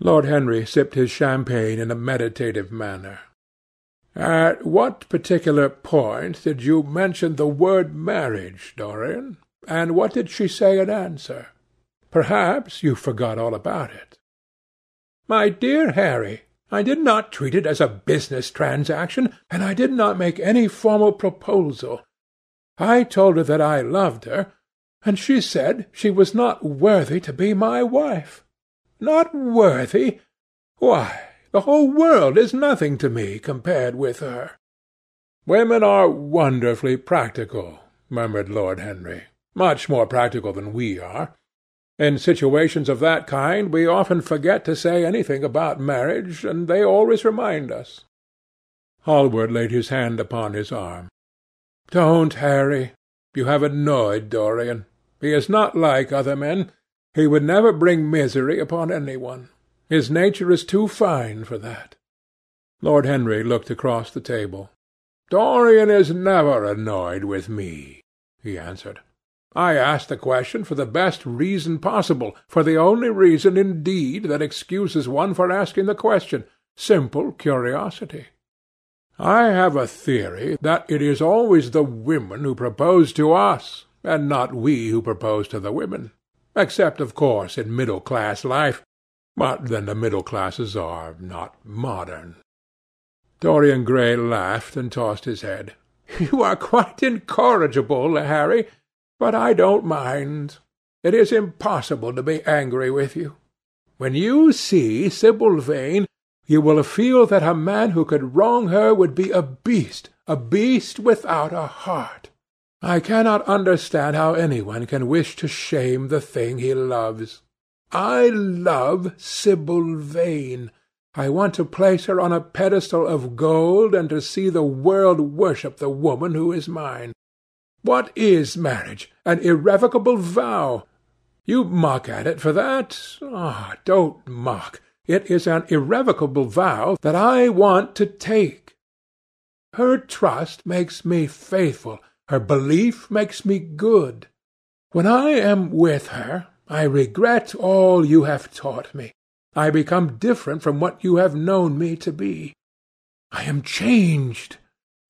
Lord Henry sipped his champagne in a meditative manner. "At what particular point did you mention the word marriage, Dorian? And what did she say in answer? Perhaps you forgot all about it." "My dear Harry, I did not treat it as a business transaction, and I did not make any formal proposal. I told her that I loved her, and she said she was not worthy to be my wife. Not worthy! Why, the whole world is nothing to me compared with her." "Women are wonderfully practical," murmured Lord Henry. "Much more practical than we are. In situations of that kind we often forget to say anything about marriage, and they always remind us." Hallward laid his hand upon his arm. "Don't, Harry. You have annoyed Dorian. He is not like other men. He would never bring misery upon any one. His nature is too fine for that." Lord Henry looked across the table. "Dorian is never annoyed with me," he answered. "I ask the question for the best reason possible, for the only reason, indeed, that excuses one for asking the question simple curiosity. I have a theory that it is always the women who propose to us, and not we who propose to the women except, of course, in middle-class life. But then the middle classes are not modern." Dorian Gray laughed and tossed his head. "You are quite incorrigible, Harry, but I don't mind. It is impossible to be angry with you. When you see Sibyl Vane, you will feel that a man who could wrong her would be a beast, a beast without a heart. I cannot understand how any one can wish to shame the thing he loves. I love Sibyl Vane. I want to place her on a pedestal of gold and to see the world worship the woman who is mine. What is marriage? An irrevocable vow. You mock at it for that. Ah, don't mock. It is an irrevocable vow that I want to take. Her trust makes me faithful. Her belief makes me good. When I am with her, I regret all you have taught me. I become different from what you have known me to be. I am changed,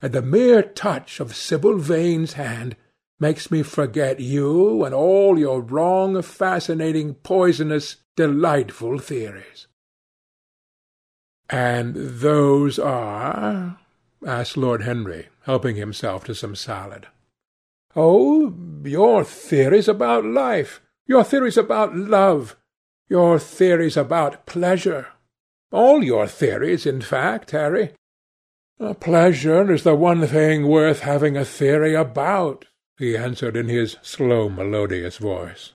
and the mere touch of Sibyl Vane's hand makes me forget you and all your wrong, fascinating, poisonous, delightful theories. And those are? Asked Lord Henry, helping himself to some salad. "Oh, your theories about life, your theories about love, your theories about pleasure. All your theories, in fact, Harry. Pleasure is the one thing worth having a theory about," he answered in his slow melodious voice.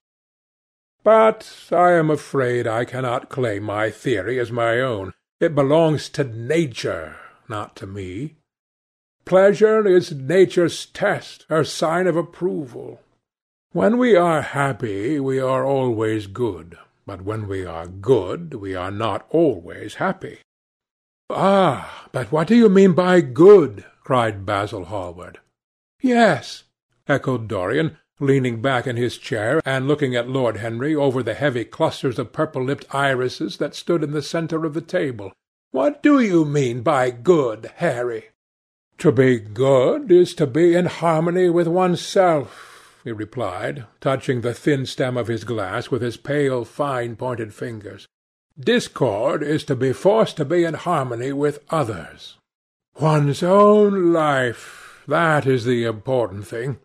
"But I am afraid I cannot claim my theory as my own. It belongs to Nature, not to me. Pleasure is Nature's test, her sign of approval. When we are happy we are always good, but when we are good we are not always happy." "Ah, but what do you mean by good?" cried Basil Hallward. "Yes," echoed Dorian, leaning back in his chair and looking at Lord Henry over the heavy clusters of purple-lipped irises that stood in the centre of the table. What do you mean by good, Harry?" "To be good is to be in harmony with oneself," he replied, touching the thin stem of his glass with his pale, fine-pointed fingers. "Discord is to be forced to be in harmony with others. One's own life, that is the important thing.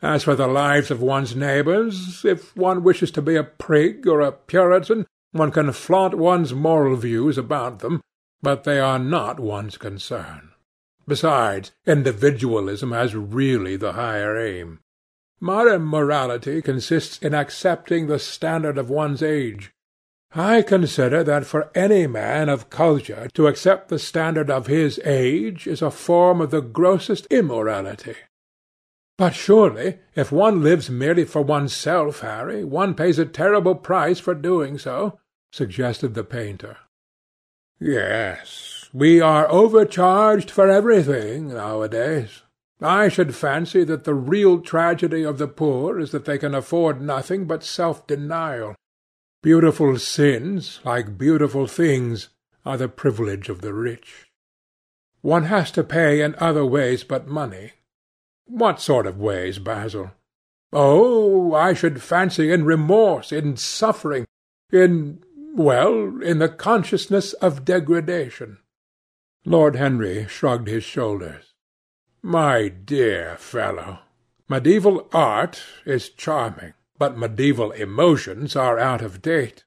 As for the lives of one's neighbours, if one wishes to be a prig or a Puritan, one can flaunt one's moral views about them but they are not one's concern. Besides, individualism has really the higher aim. Modern morality consists in accepting the standard of one's age. I consider that for any man of culture to accept the standard of his age is a form of the grossest immorality. But surely, if one lives merely for oneself, Harry, one pays a terrible price for doing so, suggested the painter. Yes, we are overcharged for everything nowadays. I should fancy that the real tragedy of the poor is that they can afford nothing but self-denial. Beautiful sins, like beautiful things, are the privilege of the rich. One has to pay in other ways but money. What sort of ways, Basil? Oh, I should fancy in remorse, in suffering, in, well, in the consciousness of degradation. Lord Henry shrugged his shoulders. My dear fellow, medieval art is charming, but medieval emotions are out of date.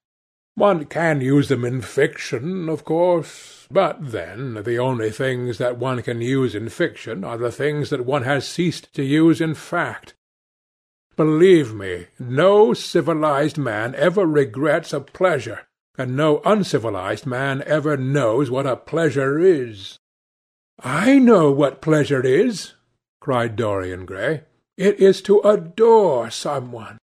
One can use them in fiction, of course, but then the only things that one can use in fiction are the things that one has ceased to use in fact. Believe me, no civilized man ever regrets a pleasure, and no uncivilized man ever knows what a pleasure is. I know what pleasure is, cried Dorian Gray. It is to adore someone.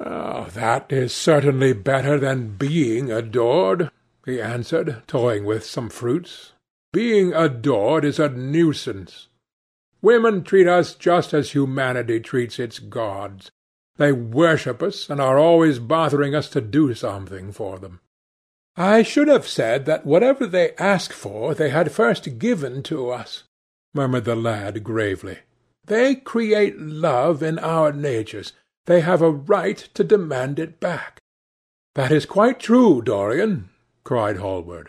Oh, that is certainly better than being adored, he answered, toying with some fruits. Being adored is a nuisance. Women treat us just as humanity treats its gods. They worship us and are always bothering us to do something for them. I should have said that whatever they ask for they had first given to us, murmured the lad gravely. They create love in our natures they have a right to demand it back. That is quite true, Dorian, cried Hallward.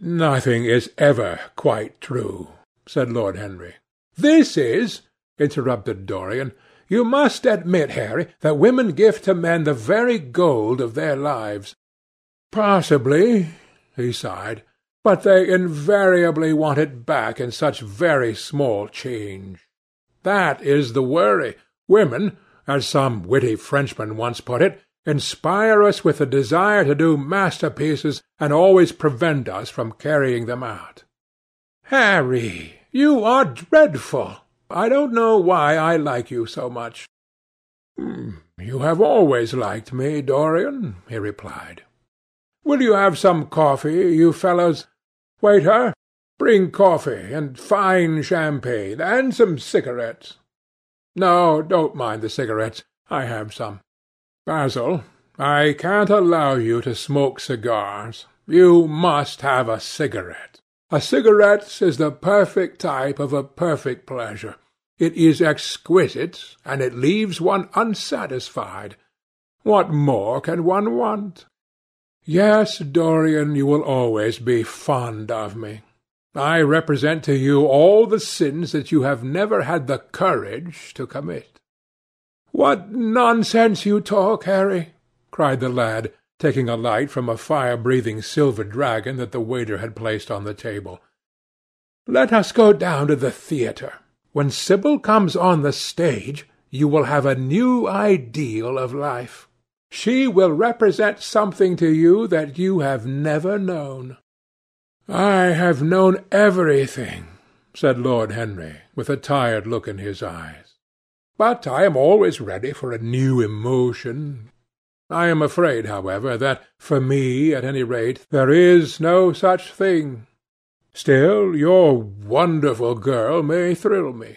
Nothing is ever quite true, said Lord Henry. This is, interrupted Dorian. You must admit, Harry, that women give to men the very gold of their lives. Possibly, he sighed, but they invariably want it back in such very small change. That is the worry. Women, as some witty Frenchman once put it, inspire us with the desire to do masterpieces and always prevent us from carrying them out. Harry, you are dreadful. I don't know why I like you so much. Hmm, you have always liked me, Dorian, he replied. Will you have some coffee, you fellows? Waiter, bring coffee and fine champagne and some cigarettes. No, don't mind the cigarettes. I have some. Basil, I can't allow you to smoke cigars. You must have a cigarette. A cigarette is the perfect type of a perfect pleasure. It is exquisite, and it leaves one unsatisfied. What more can one want? Yes, Dorian, you will always be fond of me. I represent to you all the sins that you have never had the courage to commit. What nonsense you talk, Harry! cried the lad, taking a light from a fire-breathing silver dragon that the waiter had placed on the table. Let us go down to the theatre. When Sibyl comes on the stage, you will have a new ideal of life. She will represent something to you that you have never known. I have known everything, said Lord Henry, with a tired look in his eyes. But I am always ready for a new emotion. I am afraid, however, that, for me at any rate, there is no such thing. Still, your wonderful girl may thrill me.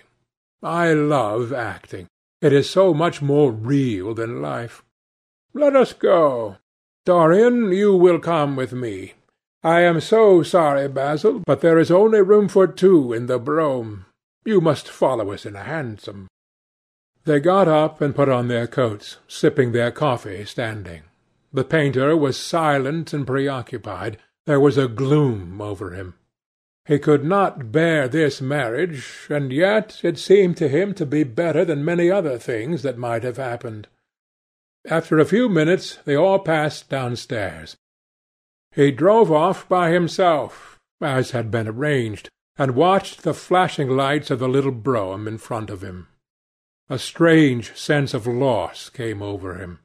I love acting. It is so much more real than life. Let us go. Dorian, you will come with me. I am so sorry, Basil, but there is only room for two in the brougham. You must follow us in a hansom. They got up and put on their coats, sipping their coffee standing. The painter was silent and preoccupied. There was a gloom over him. He could not bear this marriage, and yet it seemed to him to be better than many other things that might have happened. After a few minutes they all passed downstairs. He drove off by himself, as had been arranged, and watched the flashing lights of the little brougham in front of him. A strange sense of loss came over him.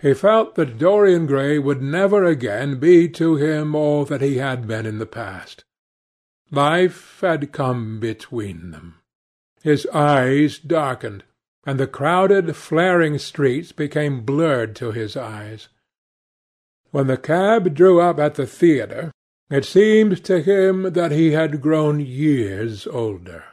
He felt that Dorian Gray would never again be to him all that he had been in the past. Life had come between them. His eyes darkened, and the crowded, flaring streets became blurred to his eyes. When the cab drew up at the theatre, it seemed to him that he had grown years older.